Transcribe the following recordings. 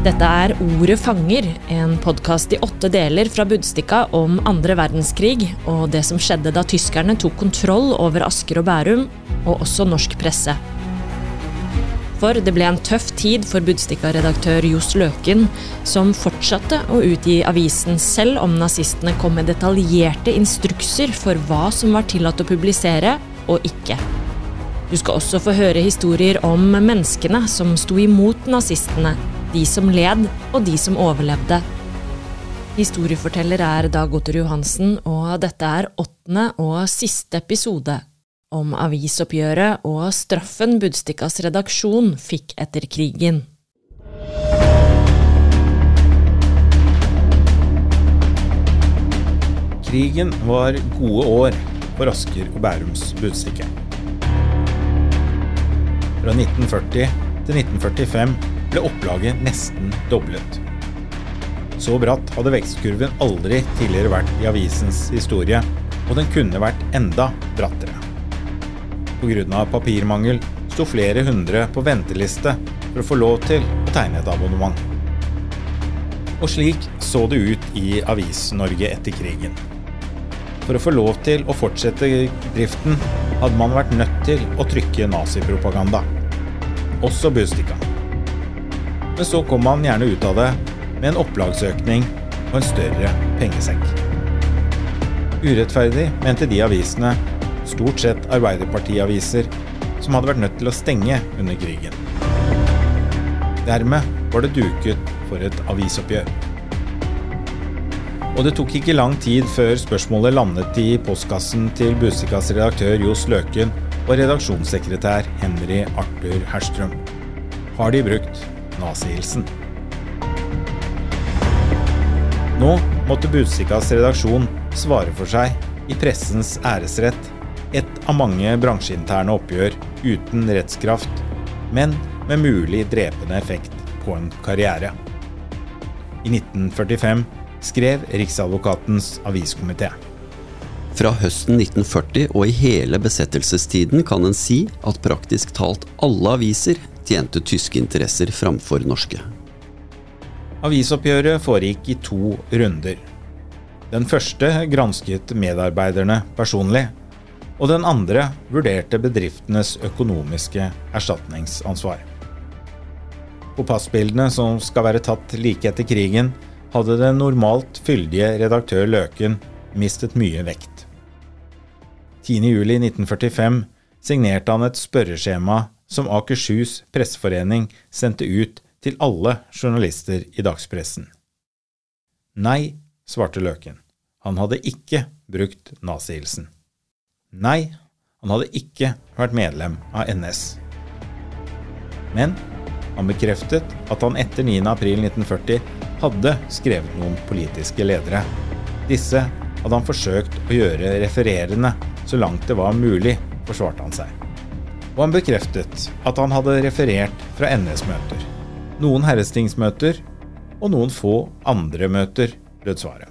Dette er Ordet fanger, en podkast i åtte deler fra Budstikka om andre verdenskrig og det som skjedde da tyskerne tok kontroll over Asker og Bærum, og også norsk presse. For det ble en tøff tid for Budstikka-redaktør Johs Løken, som fortsatte å utgi avisen selv om nazistene kom med detaljerte instrukser for hva som var tillatt å publisere og ikke. Du skal også få høre historier om menneskene som sto imot nazistene de som led, og de som overlevde. Historieforteller er Dag Otter Johansen, og dette er åttende og siste episode om avisoppgjøret og straffen Budstikkas redaksjon fikk etter krigen. Krigen var gode år for Asker og Bærums Budstikke. Fra 1940 til 1945 ble opplaget nesten doblet. Så bratt hadde vekstkurven aldri tidligere vært i avisens historie, og den kunne vært enda brattere. Pga. papirmangel sto flere hundre på venteliste for å få lov til å tegne et abonnement. Og slik så det ut i Avis-Norge etter krigen. For å få lov til å fortsette driften hadde man vært nødt til å trykke nazipropaganda. Også Bustika men så kom man gjerne ut av det med en opplagsøkning og en større pengesekk. Urettferdig mente de avisene, stort sett Arbeiderpartiaviser, som hadde vært nødt til å stenge under krigen. Dermed var det duket for et avisoppgjør. Og det tok ikke lang tid før spørsmålet landet i postkassen til Busikas redaktør Johs Løken og redaksjonssekretær Henry Arthur Herstrøm. Har de brukt nazihilsen. Nå måtte Budstikkas redaksjon svare for seg i pressens æresrett, et av mange bransjeinterne oppgjør uten rettskraft, men med mulig drepende effekt på en karriere. I 1945 skrev Riksadvokatens aviskomité. Fra høsten 1940 og i hele besettelsestiden kan en si at praktisk talt alle aviser tjente tyske interesser framfor norske. Avisoppgjøret foregikk i to runder. Den første gransket medarbeiderne personlig, og den andre vurderte bedriftenes økonomiske erstatningsansvar. På passbildene som skal være tatt like etter krigen, hadde den normalt fyldige redaktør Løken mistet mye vekt. 10.07.1945 signerte han et spørreskjema som Akershus Presseforening sendte ut til alle journalister i dagspressen. Nei, svarte Løken. Han hadde ikke brukt nazihilsen. Nei, han hadde ikke vært medlem av NS. Men han bekreftet at han etter 9.4.1940 hadde skrevet noen politiske ledere. Disse hadde han forsøkt å gjøre refererende så langt det var mulig, forsvarte han seg og han bekreftet at han hadde referert fra NS-møter. Noen herrestingsmøter og noen få andre møter, lød svaret.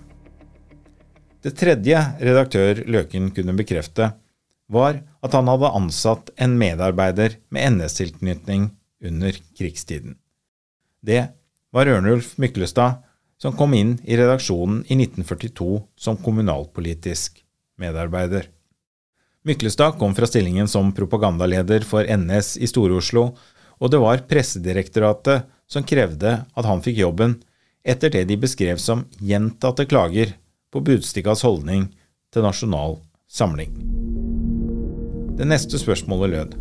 Det tredje redaktør Løken kunne bekrefte, var at han hadde ansatt en medarbeider med NS-tilknytning under krigstiden. Det var Ørnulf Myklestad, som kom inn i redaksjonen i 1942 som kommunalpolitisk medarbeider. Myklestad kom fra stillingen som propagandaleder for NS i Stor-Oslo, og det var Pressedirektoratet som krevde at han fikk jobben, etter det de beskrev som gjentatte klager på Budstikkas holdning til Nasjonal Samling. Det neste spørsmålet lød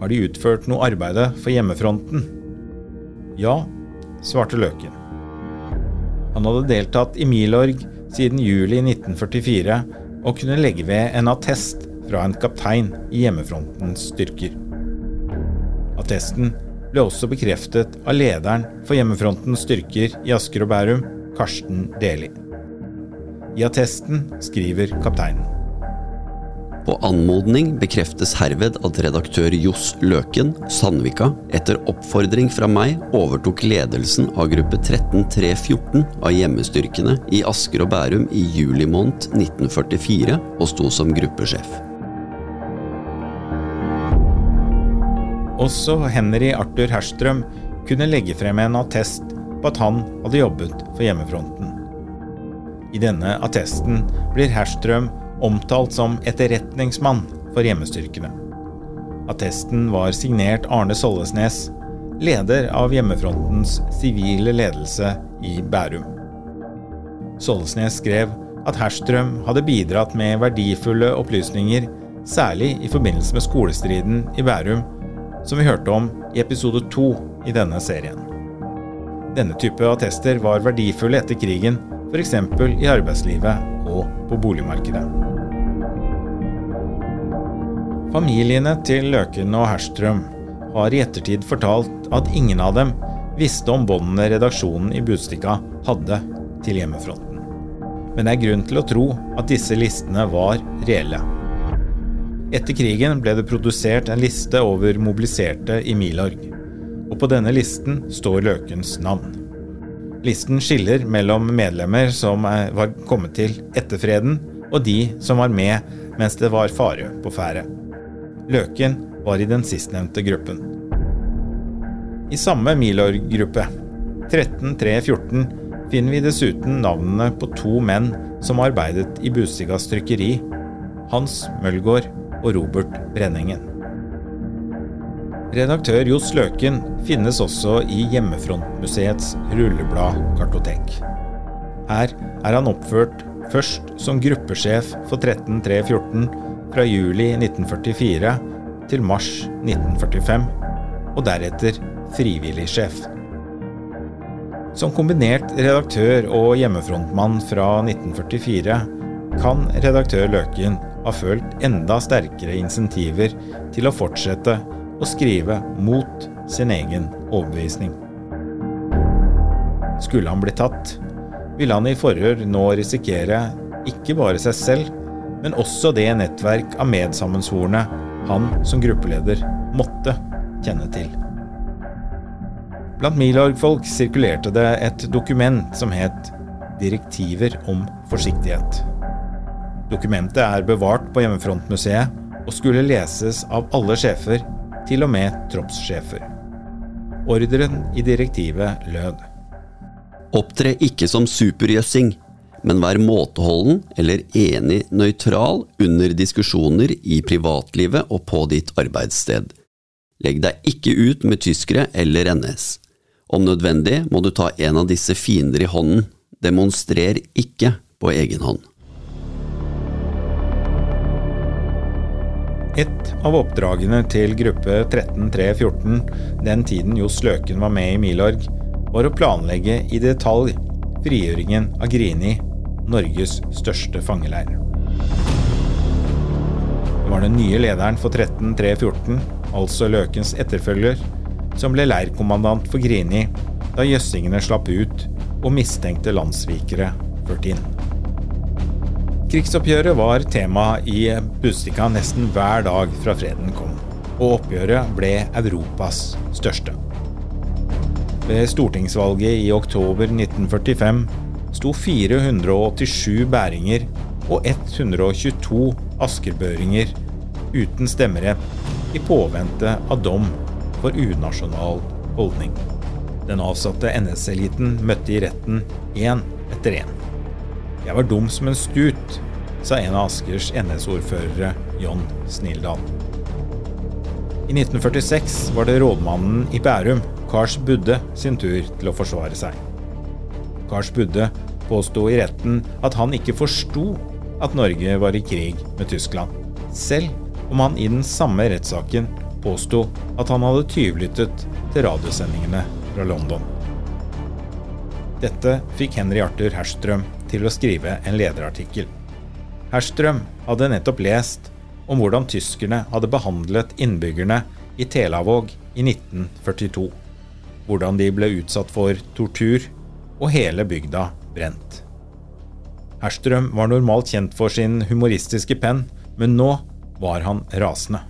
har de utført noe arbeide for hjemmefronten. Ja, svarte Løken. Han hadde deltatt i Milorg siden juli 1944 og kunne legge ved en attest fra en kaptein i hjemmefrontens styrker. Attesten ble også bekreftet av lederen for hjemmefrontens styrker i Asker og Bærum, Karsten Deli. I attesten skriver kapteinen. På anmodning bekreftes herved at redaktør Johs Løken, Sandvika, etter oppfordring fra meg overtok ledelsen av gruppe 13314 av hjemmestyrkene i Asker og Bærum i juli måned 1944 og sto som gruppesjef. Også Henry Arthur Herstrøm kunne legge frem en attest på at han hadde jobbet for hjemmefronten. I denne attesten blir Herstrøm omtalt som etterretningsmann for hjemmestyrkene. Attesten var signert Arne Sollesnes, leder av hjemmefrontens sivile ledelse i Bærum. Sollesnes skrev at Herstrøm hadde bidratt med verdifulle opplysninger, særlig i forbindelse med skolestriden i Bærum, som vi hørte om i episode to i denne serien. Denne type attester var verdifulle etter krigen, f.eks. i arbeidslivet og på boligmarkedet. Familiene til Løken og Herstrøm har i ettertid fortalt at ingen av dem visste om båndene redaksjonen i Budstikka hadde til hjemmefronten. Men det er grunn til å tro at disse listene var reelle. Etter krigen ble det produsert en liste over mobiliserte i Milorg, og på denne listen står Løkens navn. Listen skiller mellom medlemmer som var kommet til etter freden, og de som var med mens det var fare på ferde. Løken var i den sistnevnte gruppen. I samme Milorg-gruppe, 13314, finner vi dessuten navnene på to menn som arbeidet i Bustigas trykkeri, Hans Mølgaard og Robert Brenningen. Redaktør Johs Løken finnes også i Hjemmefrontmuseets rulleblad-kartotek. Her er han oppført først som gruppesjef for 13314 fra juli 1944 til mars 1945, og deretter frivillig sjef. Som kombinert redaktør og hjemmefrontmann fra 1944 kan redaktør Løken ha følt enda sterkere insentiver til å fortsette å skrive mot sin egen overbevisning. Skulle han bli tatt, ville han i forhør nå risikere ikke bare seg selv, men også det nettverk av medsammensvorne han som gruppeleder måtte kjenne til. Blant Milorg-folk sirkulerte det et dokument som het Direktiver om forsiktighet. Dokumentet er bevart på Hjemmefrontmuseet og skulle leses av alle sjefer, til og med troppssjefer. Ordren i direktivet lød. Opptre ikke som superjøssing, men vær måteholden eller enig nøytral under diskusjoner i privatlivet og på ditt arbeidssted. Legg deg ikke ut med tyskere eller NS. Om nødvendig må du ta en av disse fiender i hånden. Demonstrer ikke på egen hånd. Et av oppdragene til gruppe 13314, den tiden Johs Løken var med i Milorg, var å planlegge i detalj frigjøringen av Grini Norges største fangeleir. Det var den nye lederen for 13314, altså Løkens etterfølger, som ble leirkommandant for Grini da jøssingene slapp ut og mistenkte landssvikere førte inn. Krigsoppgjøret var tema i Budstikka nesten hver dag fra freden kom, og oppgjøret ble Europas største. Ved stortingsvalget i oktober 1945 sto 487 bæringer og 122 askerbøringer uten stemmerett i påvente av dom for unasjonal holdning. Den avsatte NS-eliten møtte i retten én etter én. Jeg var dum som en stut, sa en av Askers NS-ordførere, John Snildal. I 1946 var det rådmannen i Bærum, Kars Budde, sin tur til å forsvare seg. Kars Budde påsto i retten at han ikke forsto at Norge var i krig med Tyskland, selv om han i den samme rettssaken påsto at han hadde tyvlyttet til radiosendingene fra London. Dette fikk Henry Arthur Herstrøm til å skrive en lederartikkel. Herstrøm hadde nettopp lest om hvordan tyskerne hadde behandlet innbyggerne i Telavåg i 1942. Hvordan de ble utsatt for tortur og hele bygda brent. Herstrøm var normalt kjent for sin humoristiske penn, men nå var han rasende.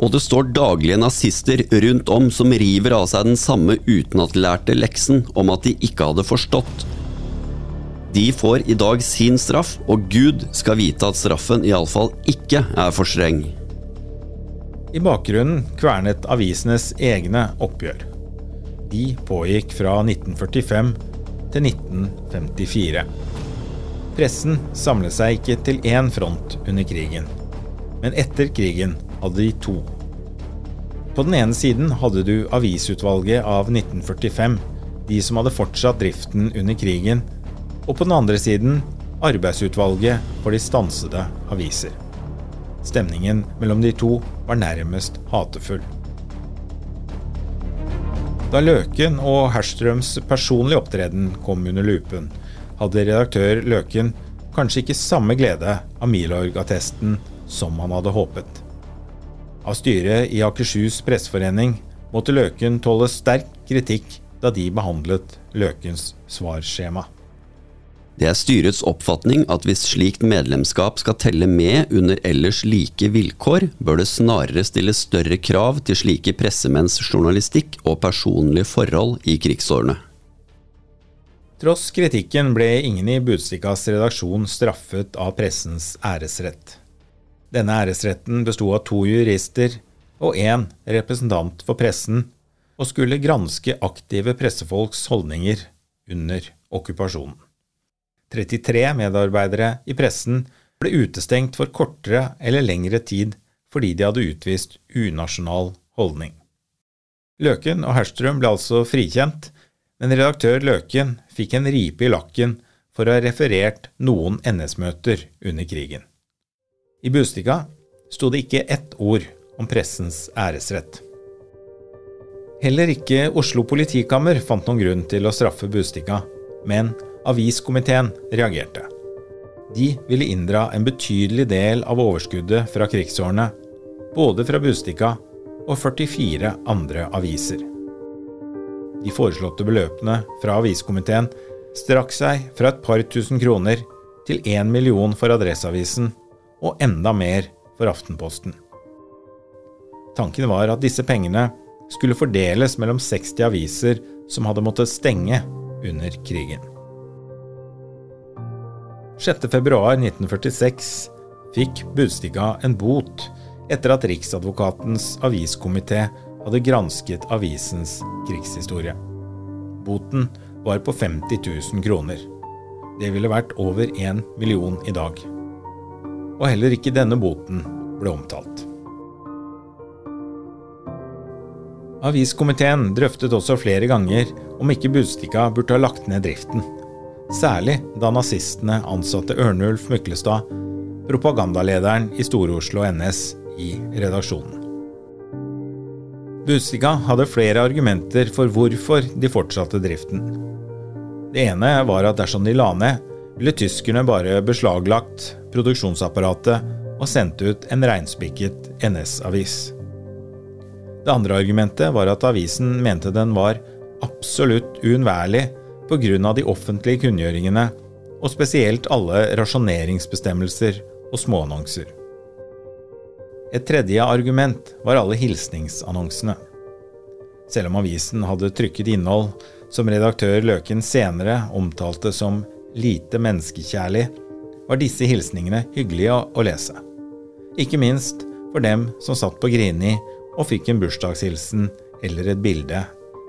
Og det står daglige nazister rundt om som river av seg den samme utenatlærte leksen om at de ikke hadde forstått. De får i dag sin straff, og Gud skal vite at straffen iallfall ikke er for streng. I bakgrunnen kvernet avisenes egne oppgjør. De pågikk fra 1945 til 1954. Pressen samlet seg ikke til én front under krigen, men etter krigen hadde de to. På den ene siden hadde du avisutvalget av 1945, de som hadde fortsatt driften under krigen, og på den andre siden arbeidsutvalget for de stansede aviser. Stemningen mellom de to var nærmest hatefull. Da Løken og Herstrøms personlige opptreden kom under lupen, hadde redaktør Løken kanskje ikke samme glede av Milorg-attesten som han hadde håpet. Av styret i Akershus presseforening måtte Løken tåle sterk kritikk da de behandlet Løkens svarskjema. Det er styrets oppfatning at hvis slikt medlemskap skal telle med under ellers like vilkår, bør det snarere stilles større krav til slike pressemenns journalistikk og personlige forhold i krigsårene. Tross kritikken ble ingen i Budstikkas redaksjon straffet av pressens æresrett. Denne æresretten besto av to jurister og én representant for pressen, og skulle granske aktive pressefolks holdninger under okkupasjonen. 33 medarbeidere i pressen ble utestengt for kortere eller lengre tid fordi de hadde utvist unasjonal holdning. Løken og Herstrøm ble altså frikjent, men redaktør Løken fikk en ripe i lakken for å ha referert noen NS-møter under krigen. I Bustika sto det ikke ett ord om pressens æresrett. Heller ikke Oslo politikammer fant noen grunn til å straffe Bustika, men Aviskomiteen reagerte. De ville inndra en betydelig del av overskuddet fra krigsårene, både fra Bustika og 44 andre aviser. De foreslåtte beløpene fra aviskomiteen strakk seg fra et par tusen kroner til én million for Adresseavisen og enda mer for Aftenposten. Tanken var at disse pengene skulle fordeles mellom 60 aviser som hadde måttet stenge under krigen. 6.2.1946 fikk Budstikka en bot etter at Riksadvokatens aviskomité hadde gransket avisens krigshistorie. Boten var på 50 000 kroner. Det ville vært over én million i dag. Og heller ikke denne boten ble omtalt. Aviskomiteen drøftet også flere ganger om ikke Budstikka burde ha lagt ned driften særlig da nazistene ansatte Ørnulf Myklestad, propagandalederen i Store-Oslo NS, i redaksjonen. Bustika hadde flere argumenter for hvorfor de fortsatte driften. Det ene var at dersom de la ned, ville tyskerne bare beslaglagt produksjonsapparatet og sendt ut en reinspikket NS-avis. Det andre argumentet var at avisen mente den var absolutt uunnværlig pga. de offentlige kunngjøringene, og spesielt alle rasjoneringsbestemmelser og småannonser. Et tredje argument var alle hilsningsannonsene. Selv om avisen hadde trykket innhold som redaktør Løken senere omtalte som lite menneskekjærlig, var disse hilsningene hyggelige å lese. Ikke minst for dem som satt på Grini og fikk en bursdagshilsen eller et bilde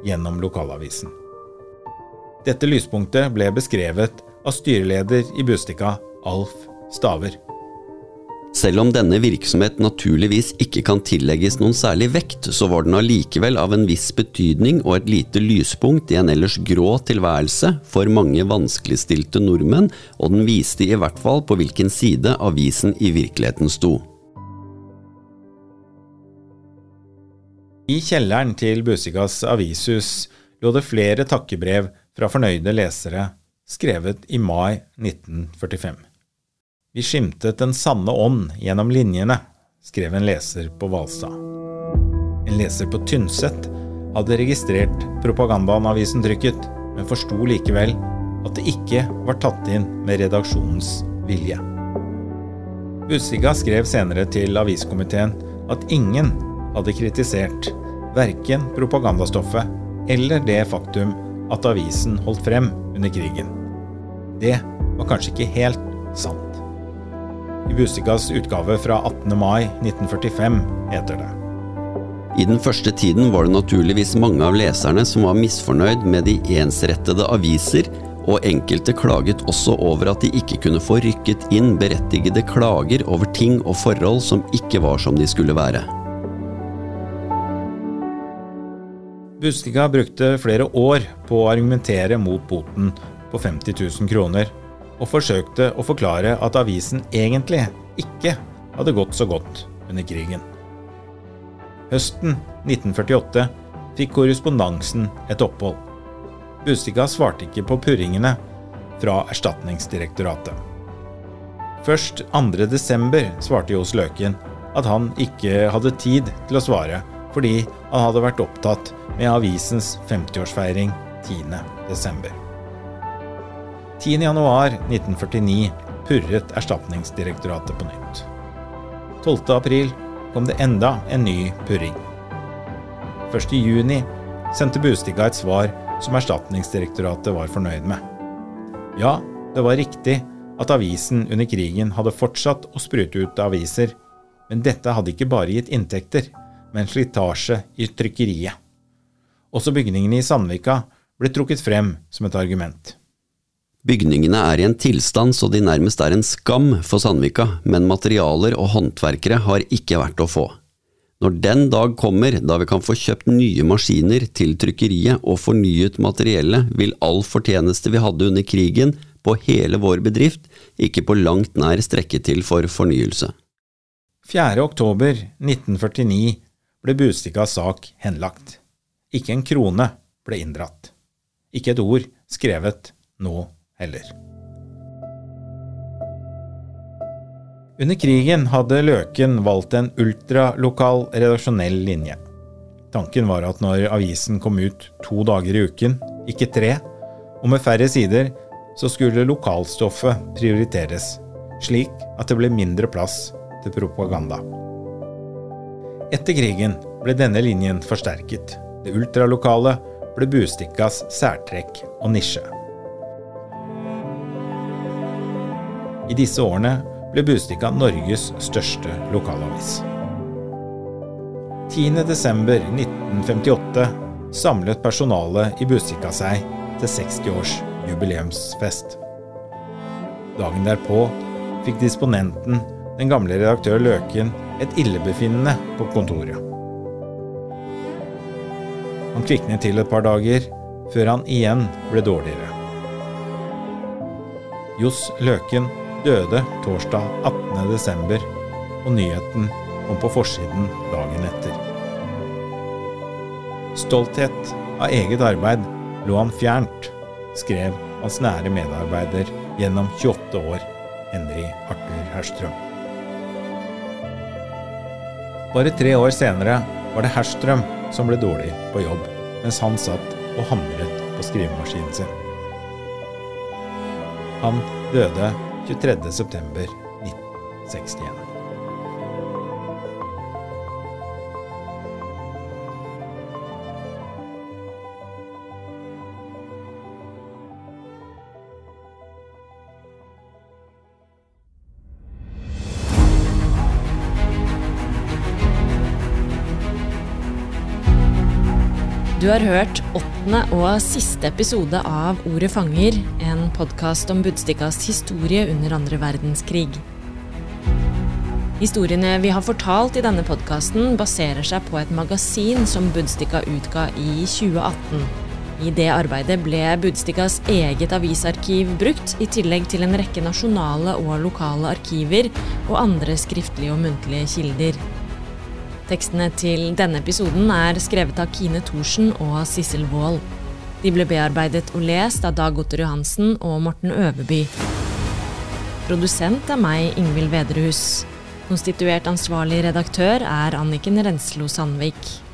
gjennom lokalavisen. Dette lyspunktet ble beskrevet av styreleder i Bustika, Alf Staver. Selv om denne virksomhet naturligvis ikke kan tillegges noen særlig vekt, så var den allikevel av en viss betydning og et lite lyspunkt i en ellers grå tilværelse for mange vanskeligstilte nordmenn, og den viste i hvert fall på hvilken side avisen i virkeligheten sto. I kjelleren til Bustikas avishus lå det flere takkebrev fra fornøyde lesere, skrevet i mai 1945. Vi skimtet den sanne ånd gjennom linjene, skrev en leser på Hvalstad. En leser på Tynset hadde registrert propagandaen avisen trykket, men forsto likevel at det ikke var tatt inn med redaksjonens vilje. Bussiga skrev senere til aviskomiteen at ingen hadde kritisert verken propagandastoffet eller det faktum at avisen holdt frem under krigen. Det var kanskje ikke helt sant. I Bustikas utgave fra 18. mai 1945 heter det I den første tiden var det naturligvis mange av leserne som var misfornøyd med de ensrettede aviser, og enkelte klaget også over at de ikke kunne få rykket inn berettigede klager over ting og forhold som ikke var som de skulle være. Bustika brukte flere år på å argumentere mot boten på 50 000 kroner, og forsøkte å forklare at avisen egentlig ikke hadde gått så godt under krigen. Høsten 1948 fikk korrespondansen et opphold. Bustika svarte ikke på purringene fra Erstatningsdirektoratet. Først 2.12. svarte Johs Løken at han ikke hadde tid til å svare fordi han hadde vært opptatt med avisens 50-årsfeiring 10.12. 10.1.1949 purret Erstatningsdirektoratet på nytt. 12.4 kom det enda en ny purring. 1.6 sendte Bustika et svar som Erstatningsdirektoratet var fornøyd med. Ja, det var riktig at avisen under krigen hadde fortsatt å sprute ut aviser, men dette hadde ikke bare gitt inntekter, men slitasje i trykkeriet. Også bygningene i Sandvika ble trukket frem som et argument. Bygningene er i en tilstand så de nærmest er en skam for Sandvika, men materialer og håndverkere har ikke vært å få. Når den dag kommer da vi kan få kjøpt nye maskiner til trykkeriet og fornyet materiellet, vil all fortjeneste vi hadde under krigen på hele vår bedrift, ikke på langt nær strekke til for fornyelse. 4.10.1949 ble Budstikkas sak henlagt. Ikke en krone ble inndratt. Ikke et ord skrevet nå heller. Under krigen hadde Løken valgt en ultralokal redaksjonell linje. Tanken var at når avisen kom ut to dager i uken, ikke tre, og med færre sider, så skulle lokalstoffet prioriteres, slik at det ble mindre plass til propaganda. Etter krigen ble denne linjen forsterket. Det ultralokale ble Bustikkas særtrekk og nisje. I disse årene ble Bustika Norges største lokalavis. 10.12.1958 samlet personalet i Bustika seg til 60 års jubileumsfest. Dagen derpå fikk disponenten, den gamle redaktør Løken, et illebefinnende på kontoret. Han kviknet til et par dager, før han igjen ble dårligere. Johs Løken døde torsdag 18.12., og nyheten kom på forsiden dagen etter. Stolthet av eget arbeid lå han fjernt, skrev hans nære medarbeider gjennom 28 år, Henry Arthur Herstrøm. Bare tre år senere var det Herstrøm som ble dårlig på jobb, mens han satt og hamret på skrivemaskinen sin. Han døde 23.9.1961. Du har hørt åttende og siste episode av Ordet fanger, en podkast om Budstikkas historie under andre verdenskrig. Historiene vi har fortalt i denne podkasten, baserer seg på et magasin som Budstikka utga i 2018. I det arbeidet ble Budstikkas eget avisarkiv brukt, i tillegg til en rekke nasjonale og lokale arkiver og andre skriftlige og muntlige kilder. Tekstene til denne episoden er skrevet av Kine Thorsen og Sissel Wold. De ble bearbeidet og lest av Dag Otter Johansen og Morten Øverby. Produsent er meg, Ingvild Vederhus. Konstituert ansvarlig redaktør er Anniken Renslo Sandvik.